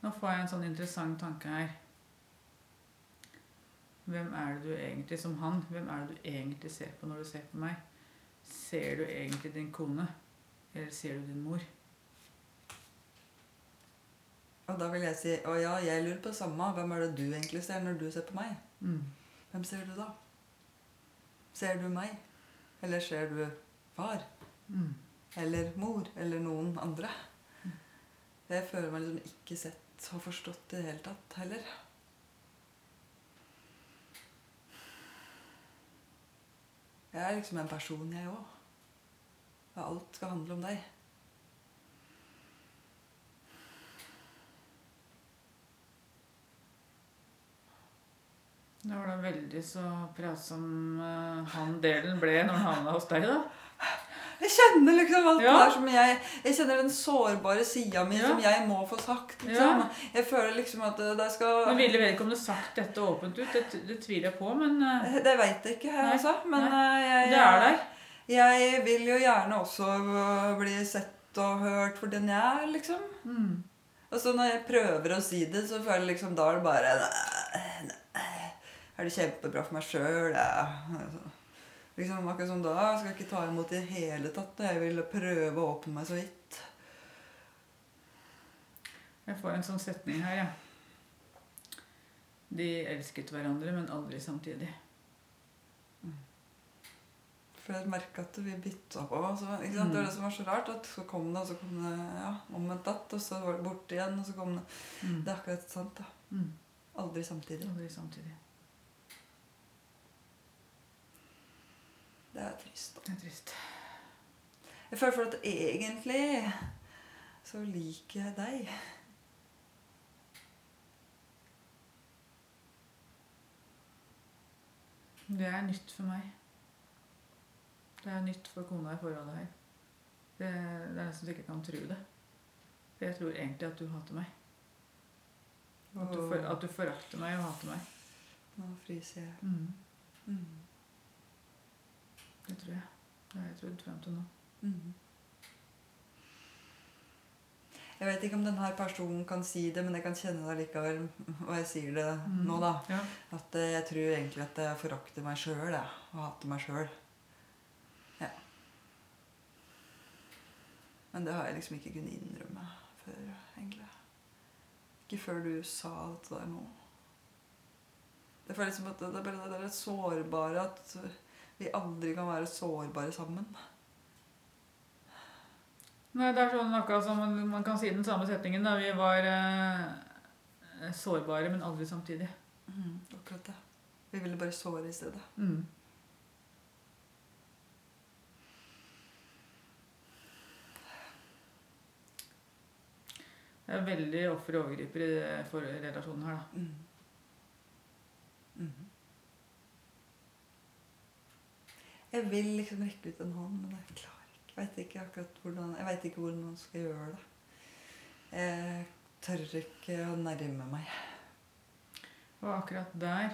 Nå får jeg en sånn interessant tanke her. Hvem er det du egentlig som han? Hvem er det du egentlig ser på når du ser på meg? Ser du egentlig din kone? Eller ser du din mor? Og da vil jeg si å ja, jeg lurer på det samme. Hvem er det du egentlig ser når du ser på meg? Mm. Hvem ser du da? Ser du meg? Eller ser du far? Mm. Eller mor? Eller noen andre? Jeg føler meg liksom ikke sett og forstått i det hele tatt heller. Jeg er liksom en person, jeg òg. Alt skal handle om deg. Det var da veldig så pratsom uh, han delen ble når han havna hos deg, da. Jeg kjenner liksom alt Ja. det der som jeg Jeg kjenner den sårbare sida mi Ja. som jeg må få sagt. Liksom. Ja. Jeg føler liksom at det, det skal Men Ville vedkommende sagt dette åpent ut? Det, det tviler jeg på, men uh, Det veit jeg ikke, Nei. altså. Men eh, jeg, det er der. jeg vil jo gjerne også bli sett og hørt for den jeg er, liksom. Mm. Og så når jeg prøver å si det, så føler jeg liksom da er det bare Er det kjempebra for meg sjøl? Ja. Liksom, akkurat som da skal jeg ikke ta imot i det hele tatt. Jeg vil prøve å åpne meg så vidt. Jeg får en sånn setning her, ja. De elsket hverandre, men aldri samtidig. For jeg merka at vi bytta på. Så, sant? Det var det som var så rart. at Så kom det, og så kom det ja, omvendt datt, og så var det borte igjen, og så kom det Mm. Det er akkurat sant, da. Mm. Aldri samtidig. Aldri samtidig. Det er trist. da. Det er trist. Jeg føler for at egentlig så liker jeg deg. Det er nytt for meg. Det er nytt for kona i forholdet her. Det, det er nesten så jeg ikke kan tro det. For jeg tror egentlig at du hater meg. At du, for, at du forakter meg og hater meg. Nå fryser jeg. Mm. Mm. Det tror jeg. Det har jeg trodd frem til nå. Mhm. Jeg vet ikke om denne personen kan si det, men jeg kan kjenne det likevel. Og jeg sier det Mm. nå, da. Ja. At eh, jeg tror egentlig at jeg forakter meg sjøl. Og hater meg sjøl. Ja. Men det har jeg liksom ikke kunnet innrømme før, egentlig. Ikke før du sa dette der nå. Det føles liksom at det er bare det der sårbare at vi aldri kan være sårbare sammen. Nei, det er sånn akkurat som man, man kan si den samme setningen. da Vi var eh, sårbare, men aldri samtidig. Mm, akkurat det. Vi ville bare såre i stedet. Mm. Det er veldig offer og overgriper i relasjonen her, da. Mm. Jeg vil liksom rekke ut en hånd, men jeg klarer ikke. Jeg vet ikke akkurat hvordan Jeg vet ikke hvordan man skal gjøre det. Jeg tør ikke å nærme meg. Og akkurat der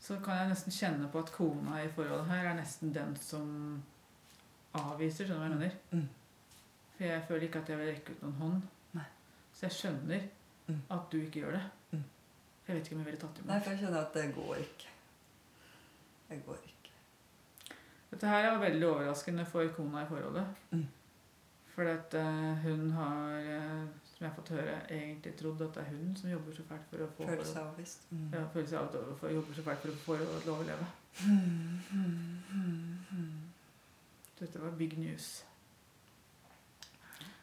så kan jeg nesten kjenne på at kona i forholdet her er nesten den som avviser. Skjønner du hva jeg mener? Mm. For jeg føler ikke at jeg vil rekke ut noen hånd. Nei. Så jeg skjønner Mm. at du ikke gjør det. Mm. For jeg vet ikke om jeg ville tatt Nei, for jeg kjenner at det går ikke. Det går ikke. Dette her var veldig overraskende for kona i forholdet. Mm. For at eh, hun har, eh, som jeg har fått høre, egentlig trodd at det er hun som jobber så fælt for å få forhold- seg avvist. Mm. Ja, føler seg jobber så fælt for å få til å overleve. Mm, mm. Dette var big news.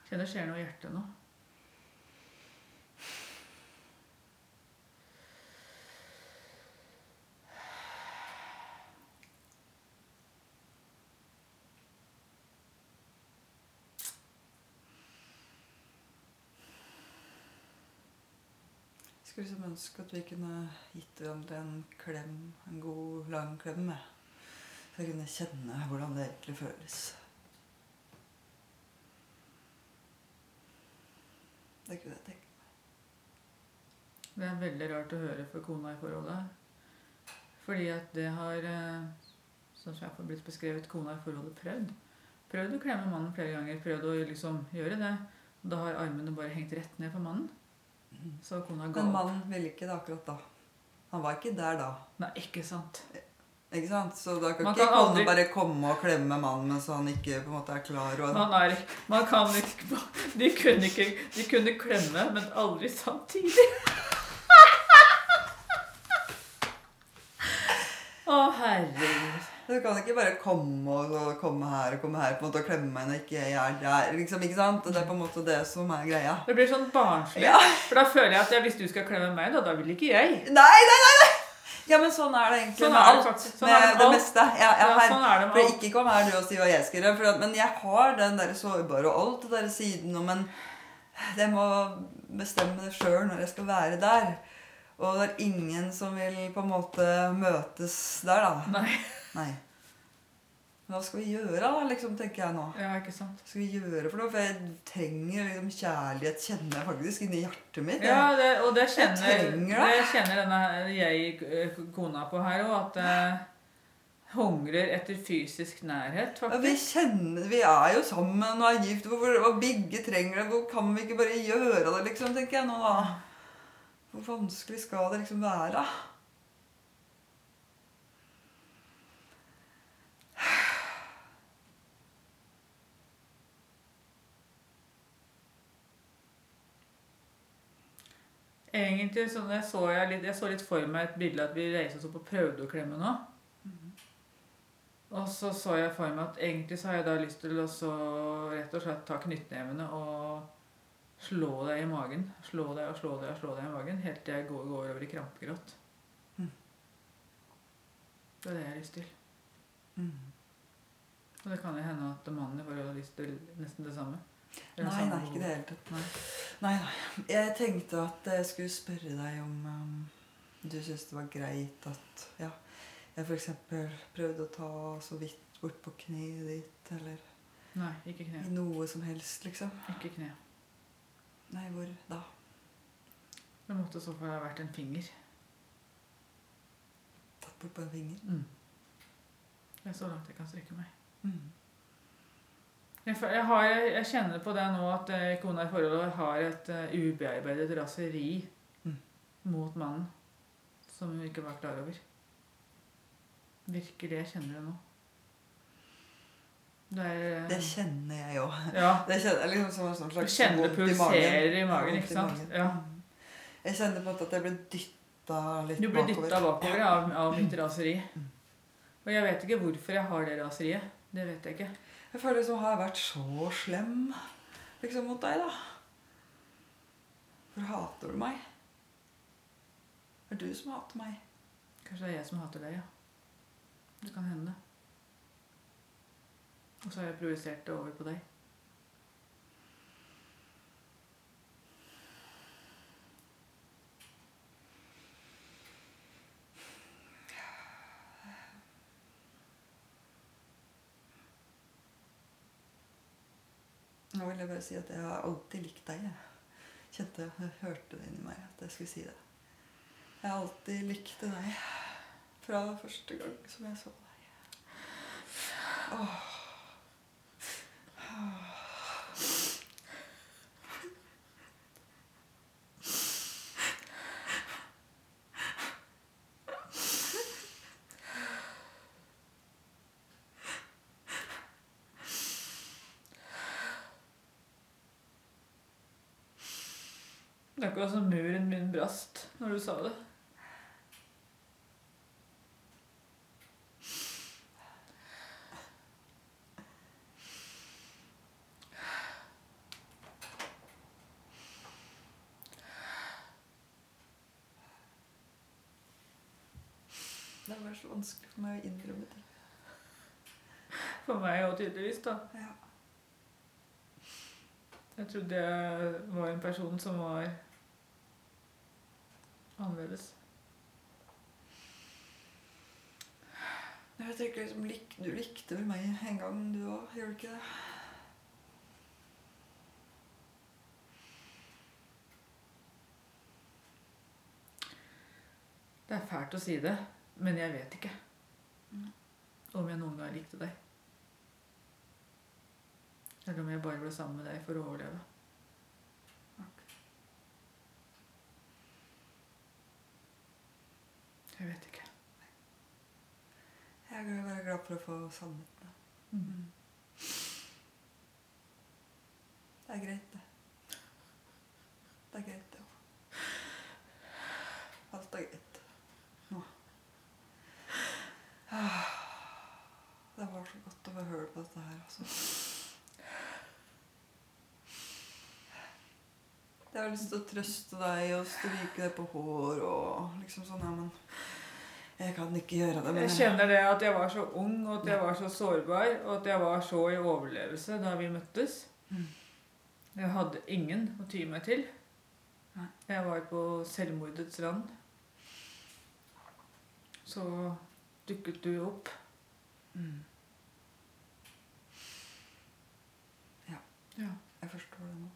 Kjenner det skjer noe i hjertet nå. Skulle liksom ønske at vi kunne gitt hverandre en klem, en god, lang klem. Så jeg kunne kjenne hvordan det egentlig føles. Det kunne jeg tenke Det er veldig rart å høre for kona i forholdet. Fordi at det har, eh, som jeg har blitt beskrevet, kona i forholdet prøvd. Prøvd å klemme mannen flere ganger. Prøvd å liksom gjøre det. Da har armene bare hengt rett ned på mannen. Så kona ga Men mannen ville ikke det akkurat da. Han var ikke der da. Nei, ikke sant. Ikke sant? Så da kan Man ikke kan kone aldri- bare komme og klemme mannen mens han ikke på en måte er klar. Og... Man, er, man kan ikke De kunne ikke De kunne klemme, men aldri samtidig. Å, herregud. Du kan ikke bare komme og komme her og komme her på en måte og klemme meg når ikke jeg er der. Liksom, ikke sant? Det er på en måte det som er greia. Det blir sånn barnslig. Ja. For da føler jeg at hvis du skal klemme meg, da, da vil ikke jeg. Nei, nei, nei! nei! Ja, men sånn er det egentlig Sånn er det alt. faktisk. Sånn med det med alt. meste. Ja, ja, her, sånn er det med alt. ikke kom her du og si hva jeg skal gjøre. Men jeg har den der sårbare og alt det der siden men en Jeg må bestemme det sjøl når jeg skal være der. Og det er ingen som vil på en måte møtes der, da. Nei. Nei. Hva skal vi gjøre, da, liksom, tenker jeg nå. Ja, ikke sant. Hva skal vi gjøre for noe? For jeg trenger liksom kjærlighet, kjenner jeg faktisk inni hjertet mitt. Jeg- Ja, det, og det kjenner, Jeg trenger det. det kjenner denne jeg, eh, kona på her òg, at uh, hungrer etter fysisk nærhet, Ja, vi faktisk. kjenner, vi er jo sammen og er gift. Hvorfor, og begge trenger det. Hvor kan vi ikke bare gjøre det, liksom, tenker jeg nå, da. Hvor vanskelig skal det liksom være? Egentlig så jeg så jeg, litt, jeg så litt for meg et bilde at vi reiste oss opp og prøvde å klemme nå. Og så så jeg for meg at egentlig så har jeg da lyst til å så rett og slett ta knyttnevene og slå deg i magen. Slå deg og slå deg og slå deg i magen helt til jeg går, går over i krampegråt. Mm. Det er det jeg har lyst til. Mm. Og det kan jo hende at mannen i forholdet har lyst til nesten det samme. Nei, nei, behov. ikke i det hele tatt. Nei. Nei, nei. Jeg tenkte at jeg skulle spørre deg om um, du syntes det var greit at ja, jeg f.eks. prøvde å ta så vidt bort på kneet ditt, eller Nei, ikke kne. noe som helst, liksom. Ikke kne. Nei, hvor da? Det måtte i så fall ha vært en finger. Tatt bort på en finger? Mm. Det er så langt jeg kan strekke meg. Mm. Jeg, har, jeg kjenner på det nå at eh, kona i forholdet har et uh, ubearbeidet raseri Mm. mot mannen som hun ikke var klar over. Virkelig, jeg kjenner det nå. Det er eh, Det kjenner jeg òg. Ja. Det kjenner liksom som en slags vondt i magen. i magen, ikke sant? magen. Ja. Mm. Jeg kjenner på en måte at jeg ble dytta litt litt Du bakover. dytta bakover av, av mitt raseri. Og jeg vet ikke hvorfor jeg har det raseriet. Det vet jeg ikke. Jeg føler liksom har jeg vært så slem liksom mot deg, da? Hvorfor hater du meg? Det er du som hater meg. Kanskje det er jeg som hater deg, ja. Det kan hende. Og så har jeg projisert det over på deg. Nå vil jeg bare si at jeg har alltid likt deg. Jeg kjente jeg hørte det inni meg at jeg skulle si det. Jeg har alltid likt deg fra første gang som jeg så deg. Åh. Akkurat som muren min brast når du sa det. Det var så vanskelig for meg å innrømme det. For meg òg, tydeligvis. da. Ja. Jeg trodde jeg var en person som var annerledes. Jeg tenker liksom, lik, Du likte vel meg en gang, du òg? Gjør du ikke det? Det er fælt å si det, men jeg vet ikke Mm. om jeg noen gang likte deg. Eller om jeg bare ble sammen med deg for å overleve. Jeg vet ikke. Jeg er bare glad for å få sannheten. Mm. Det er greit, det. Det er greit, det òg. Alt er greit. Nå. Det var så godt å få høre på dette her, altså. Jeg har lyst til å trøste deg og stryke deg på hår og liksom sånn, ja, men jeg kan ikke gjøre det. Men Jeg kjenner det at jeg var så ung, og at jeg var så sårbar, og at jeg var så i overlevelse da vi møttes. Mm. Jeg hadde ingen å ty meg til. Jeg var på selvmordets rand. Så dukket du opp. Mm. Ja. Jeg forstår det nå.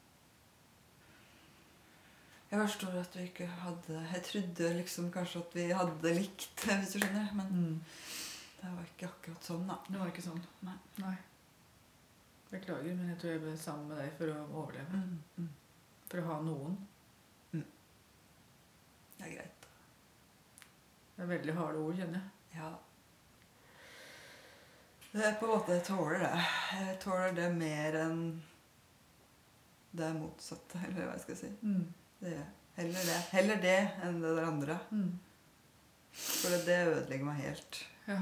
Jeg forstår at vi ikke hadde Jeg trodde liksom kanskje at vi hadde likt, hvis du skjønner. Men Mm. det var ikke akkurat sånn, da. Det var ikke sånn. Nei. Nei. Beklager, men jeg tror jeg ble sammen med deg for å overleve. Mm. Mm. For å ha noen. Det er greit. Det er veldig harde ord, kjenner jeg. Ja. Det er på en måte Jeg tåler det. Jeg tåler det mer enn det motsatte, eller hva jeg skal si. Mm. Det, heller det. Heller det enn det der andre. Mm. For det, det ødelegger meg helt. Ja.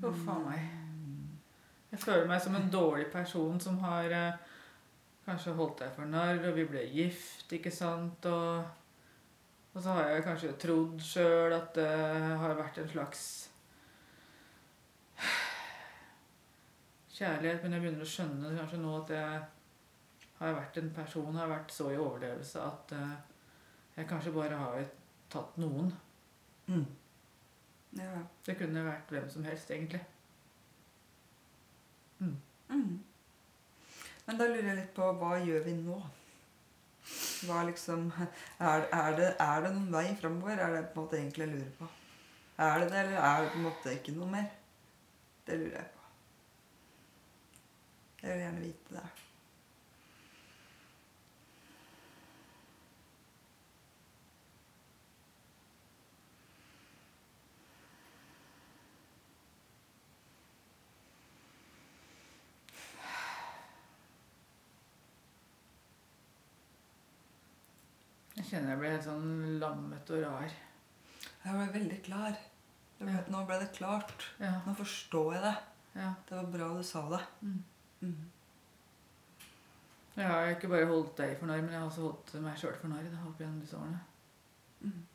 Huff a meg. Jeg føler meg som en dårlig person som har eh, kanskje holdt deg for narr, og vi ble gift, ikke sant? Og, og så har jeg kanskje trodd sjøl at det har vært en slags kjærlighet, men jeg begynner å skjønne kanskje nå at jeg har vært en person, har vært så i overlevelse at eh, jeg kanskje bare har tatt noen. Mm. Ja. Det kunne vært hvem som helst, egentlig. Mm. Men da lurer jeg litt på hva gjør vi nå? Hva liksom Er, er, det, er det noen vei framover? Er det på en måte egentlig jeg lurer på? Er det det, eller er det på en måte ikke noe mer? Det lurer jeg på. Jeg vil gjerne vite det. Kjenner jeg blir helt sånn lammet og rar. Jeg ble veldig klar. Ble, Ja. Nå ble det klart. Ja. Nå forstår jeg det. ja. Det var bra du sa det. Mm. Mm. Jeg har ikke bare holdt deg for narr, men jeg har også holdt meg sjøl for narr opp gjennom disse årene. Mm.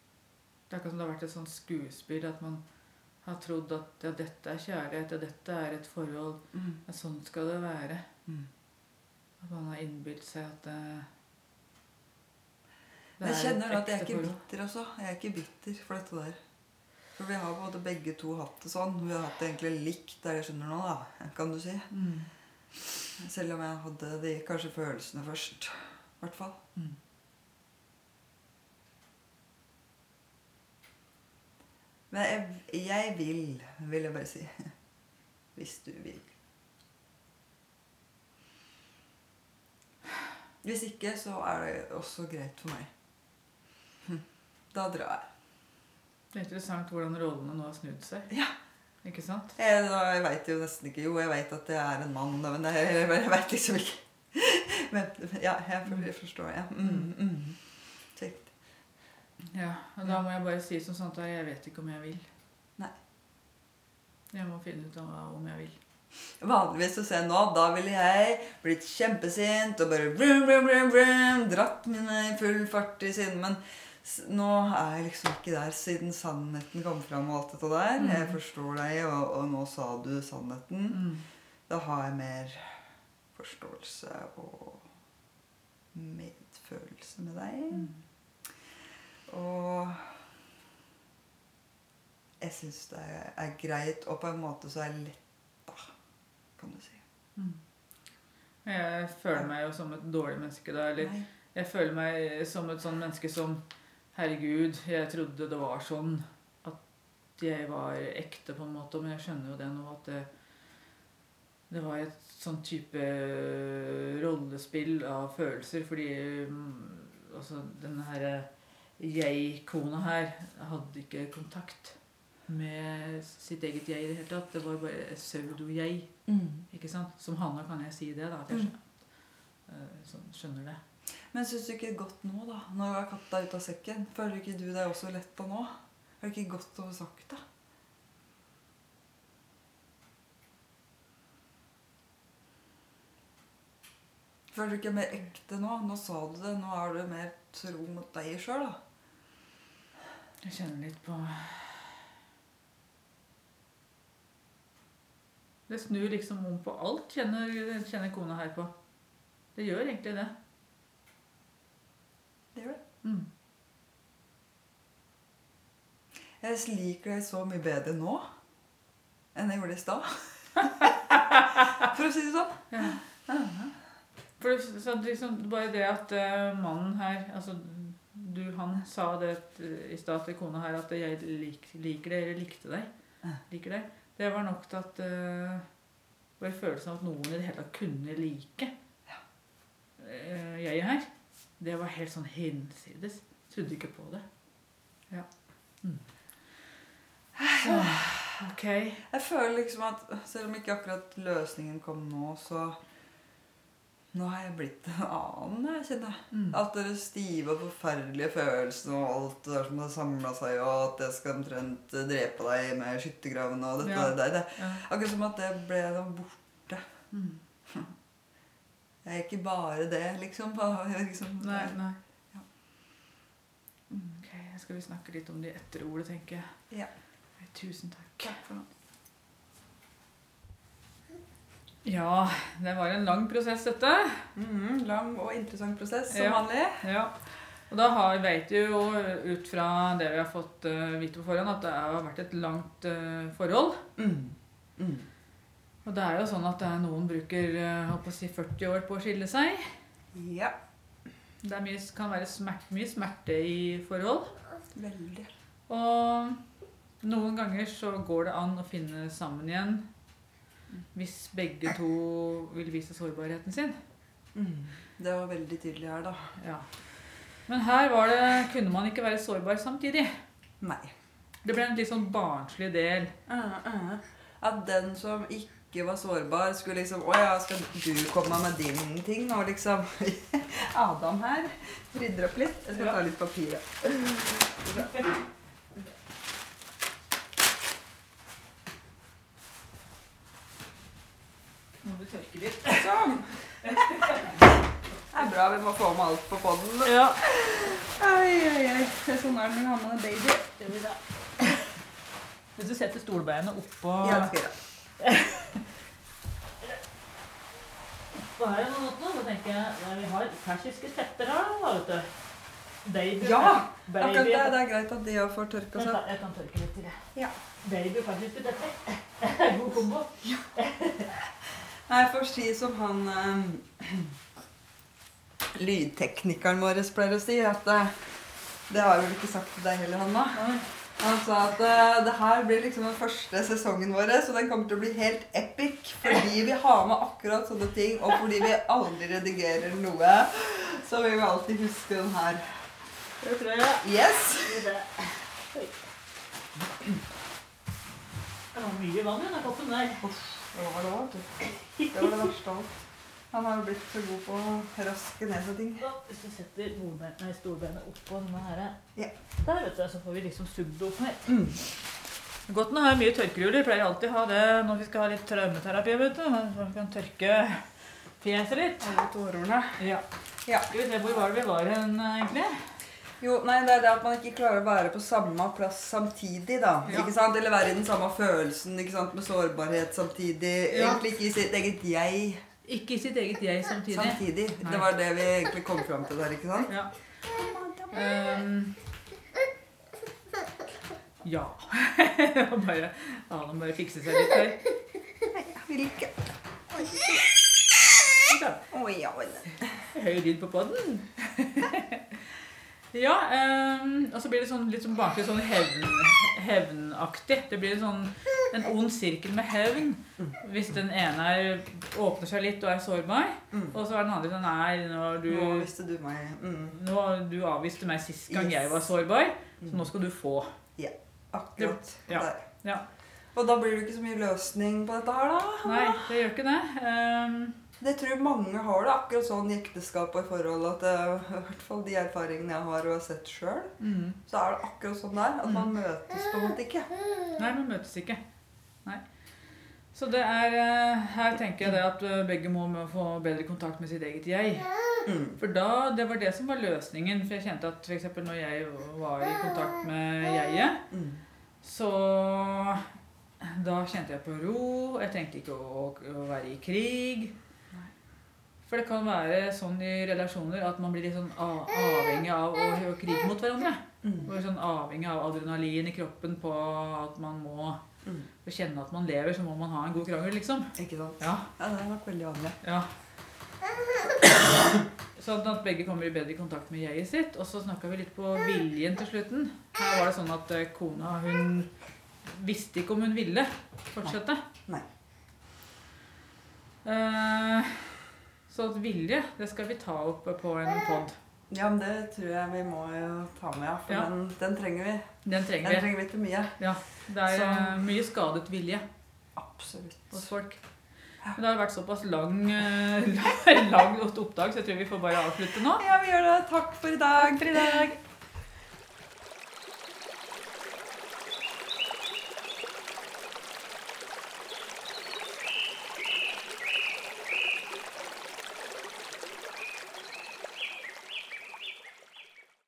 Det er akkurat som det har vært et sånt skuespill at man har trodd at ja, dette er kjærlighet, ja, dette er et forhold, Mm. ja, sånn skal det være. Mm. At man har innbilt seg at det, Men jeg kjenner at jeg er ikke bitter også. Jeg er ikke bitter for dette der. For vi har både begge to hatt det sånn. Vi har hatt det egentlig likt, det jeg skjønner nå, da, kan du si. Mm. Selv om jeg hadde de kanskje følelsene først. I hvert fall. Mm. Men jeg, jeg vil, vil jeg bare si. Hvis du vil. Hvis ikke, så er det også greit for meg. Da drar jeg. Det er interessant hvordan rollene nå har snudd seg. Ja. Ikke sant? Jeg, da- jeg veit jo nesten ikke Jo, jeg veit at jeg er en mann, men det, jeg, jeg veit liksom ikke. Men ja, jeg, for- jeg forstår, ja. Mm, mm. Ja, og da må jeg bare si som sånt at jeg vet ikke om jeg vil. Nei. Jeg må finne ut av om jeg vil. Vanligvis så ser jeg nå, da ville jeg blitt kjempesint og bare vrum, vrum, vrum, vrum, dratt i full fart i siden. Men nå er jeg liksom ikke der, siden sannheten kom fram og alt dette der. Mm. Jeg forstår deg, og, og nå sa du sannheten. Mm. Da har jeg mer forståelse og medfølelse med deg. Mm. Og jeg syns det er, er greit, og på en måte så er jeg letta, kan du si. Mm. Jeg føler meg jo som et dårlig menneske da. Eller Nei. jeg føler meg som et sånn menneske som Herregud, jeg trodde det var sånn at jeg var ekte, på en måte. Men jeg skjønner jo det nå at det, det var et sånn type rollespill av følelser. Fordi mm, altså, denne her jeg-kona her hadde ikke kontakt med sitt eget jeg i det hele tatt. Det var bare pseudo-jeg. Ikke sant? Som Hanna kan jeg si det, da. At jeg Mm. skjønner, mm. skjønner det. Men syns du ikke det er godt nå, da? Når du er katta ut av sekken? Føler ikke du deg også letta nå? Er det ikke godt å ha sagt det? Føler du ikke mer ekte nå? Nå sa du det. Nå er du mer tro mot deg sjøl, da. Jeg kjenner litt på Det snur liksom om på alt, kjenner, kjenner kona her på. Det gjør egentlig det. Det gjør det. Mm. Jeg liker deg så mye bedre nå enn jeg gjorde i stad. For å si det sånn. Ja. For det- så liksom, bare det at uh, mannen her altså du, Han sa det eh, i stad til kona her at 'jeg lik, liker deg', eller 'likte deg'. Liker deg. Det var nok til at eh, Bare følelsen av at noen i det hele tatt kunne like eh, det var helt sånn hinsides. Trodde ikke på det. Ja. Mm. Så, ok. Jeg føler liksom at selv om ikke akkurat løsningen kom nå, så Nå har jeg blitt en annen, jeg kjenner jeg. Mm. Alt det stive og forferdelige følelsene og alt det der som har samla seg, og at jeg skal omtrent drepe deg med skyttergraven og dette Ja. og det der. Det, Ja. akkurat som at det ble borte. Mm. Jeg er ikke bare det, liksom. Er liksom Nei, nei. Ja. Ok, skal vi snakke litt om de etterordet, tenker jeg. Ja. Tusen takk. Takk for nå. Ja, det var en lang prosess, dette. Mhm, lang og interessant prosess, som Ja. vanlig. Ja. Og da har, vet vi jo ut fra det vi har fått eh, vite på forhånd, at det har vært et langt eh, forhold. Mm. Mm. Og det er jo sånn at det er noen bruker eh, si 40 år på å skille seg. Ja. Det mye, kan være smert, mye smerte i forhold. Veldig. Og noen ganger så går det an å finne sammen igjen hvis begge to vil vise sårbarheten sin. Mm. Det var veldig tydelig her, da. Ja. Men her var det, kunne man ikke være sårbar samtidig. Nei. Det ble en litt sånn barnslig del. Uh, uh. At den som ikke ikke var sårbar, skulle liksom Å ja, skal du komme med din ting nå, liksom? Adam her rydder opp litt. Jeg skal ta litt papir. ja. Må du tørke litt. Sånn. Det er bra. Vi må få med alt på poden. Ja. Oi, oi, oi. Sånn er det når du har med deg baby. Hvis du setter stolbeinet oppå Ja, det skal jeg gjøre. Oppå har jeg noe, så tenker jeg nei, vi har persiske setter her, da, vet du. Baby, Ja, baby. Akkurat det, det er greit at de òg får tørka seg. jeg kan tørke litt til. jeg. Ja. Baby og persiske setter. God kombo. Nei, for å si som han eh, lydteknikeren vår pleier å si, at eh, Det har jeg vel ikke sagt til deg heller, Hanna. Han sa at uh, det her blir liksom den første sesongen vår, så den kommer til å bli helt epic. Fordi vi har med akkurat sånne ting, og fordi vi aldri redigerer noe. Så vi vil alltid huske den her. Det tror jeg. Yes! Det var mye vann i den koppen der. Det var det. Det var det verste av alt. Han har jo blitt så god på å raske ned på ting. Så hvis du setter bordbein- nei, stolbeinet oppå denne her, Ja. der, vet du, så får vi liksom sugd det opp her. Mm. Godt å ha mye tørkeruller. Pleier alltid å ha det når vi skal ha litt traumeterapi. vet du. Så vi kan tørke fjeset litt. Alle tårene. Ja. Ja. Skal vi se, hvor var det vi var hen, egentlig? Jo, nei, det er det at man ikke klarer å være på samme plass samtidig, da. Ja. Ikke sant? Eller være i den samme følelsen ikke sant? med sårbarhet samtidig. Ja. Egentlig ikke i sitt eget jeg Ikke i sitt eget jeg samtidig. samtidig. Nei. Det var det vi egentlig kom fram til der, ikke sant? Ja. Um, ja. bare, Adam bare fikse seg litt her. Jeg vil ikke. Oi, ja, oi. Høy lyd på podden. ja, um, og så blir det sånn, litt sånn baklig sånn hevn, hevnaktig. Det blir en sånn en ond sirkel med hevn. Hvis den ene er, åpner seg litt og er sårbar, Mm. og så er den andre sånn Nei, nå, du, Nå visste du meg. Mm. nå, du avviste meg sist gang Yes. jeg var sårbar, så nå skal du få. Ja, Akkurat Ja. der. Ja. Og da blir det ikke så mye løsning på dette her, da. Nei, det gjør ikke det. Ehm, Det tror jeg mange har det akkurat sånn i ekteskap og i forhold at det, i hvert fall de erfaringene jeg har og har sett sjøl, mm. så er det akkurat sånn der. At man møtes på en måte ikke. Nei, man møtes ikke. Nei. Så det er eh, Her tenker jeg det at eh, begge må få bedre kontakt med sitt eget jeg. Mm. For da, Det var det som var løsningen. For jeg kjente at eksempel når jeg var i kontakt med jeget, Mm. så da kjente jeg på ro. Jeg trengte ikke å, å være i krig. For det kan være sånn i relasjoner at man blir litt sånn avhengig av å, å krige mot hverandre. Mm. Og sånn avhengig av adrenalin i kroppen på at man må Mm. Kjenne at man lever, så må man ha en god krangel, liksom. Ikke sant? Ja, Ja, det er nok veldig vanlig. ja. Sånn at begge kommer i bedre kontakt med jeget sitt. Og så snakka vi litt på viljen til slutten. Her var det sånn at eh, kona hun visste ikke om hun ville fortsette. Nei. Eh, så at vilje, det skal vi ta opp på en pod. Ja, men det tror jeg vi må ta med, ja. For Ja. Den, den trenger vi. Den Den trenger vi. trenger vi til mye. Ja, Det er Så- eh, mye skadet vilje Absolutt. hos folk. Men det har vært såpass lang, eh, lang, langt opptak, så jeg tror vi får bare avslutte nå. Ja, vi gjør det. Takk for i dag. Takk for i dag.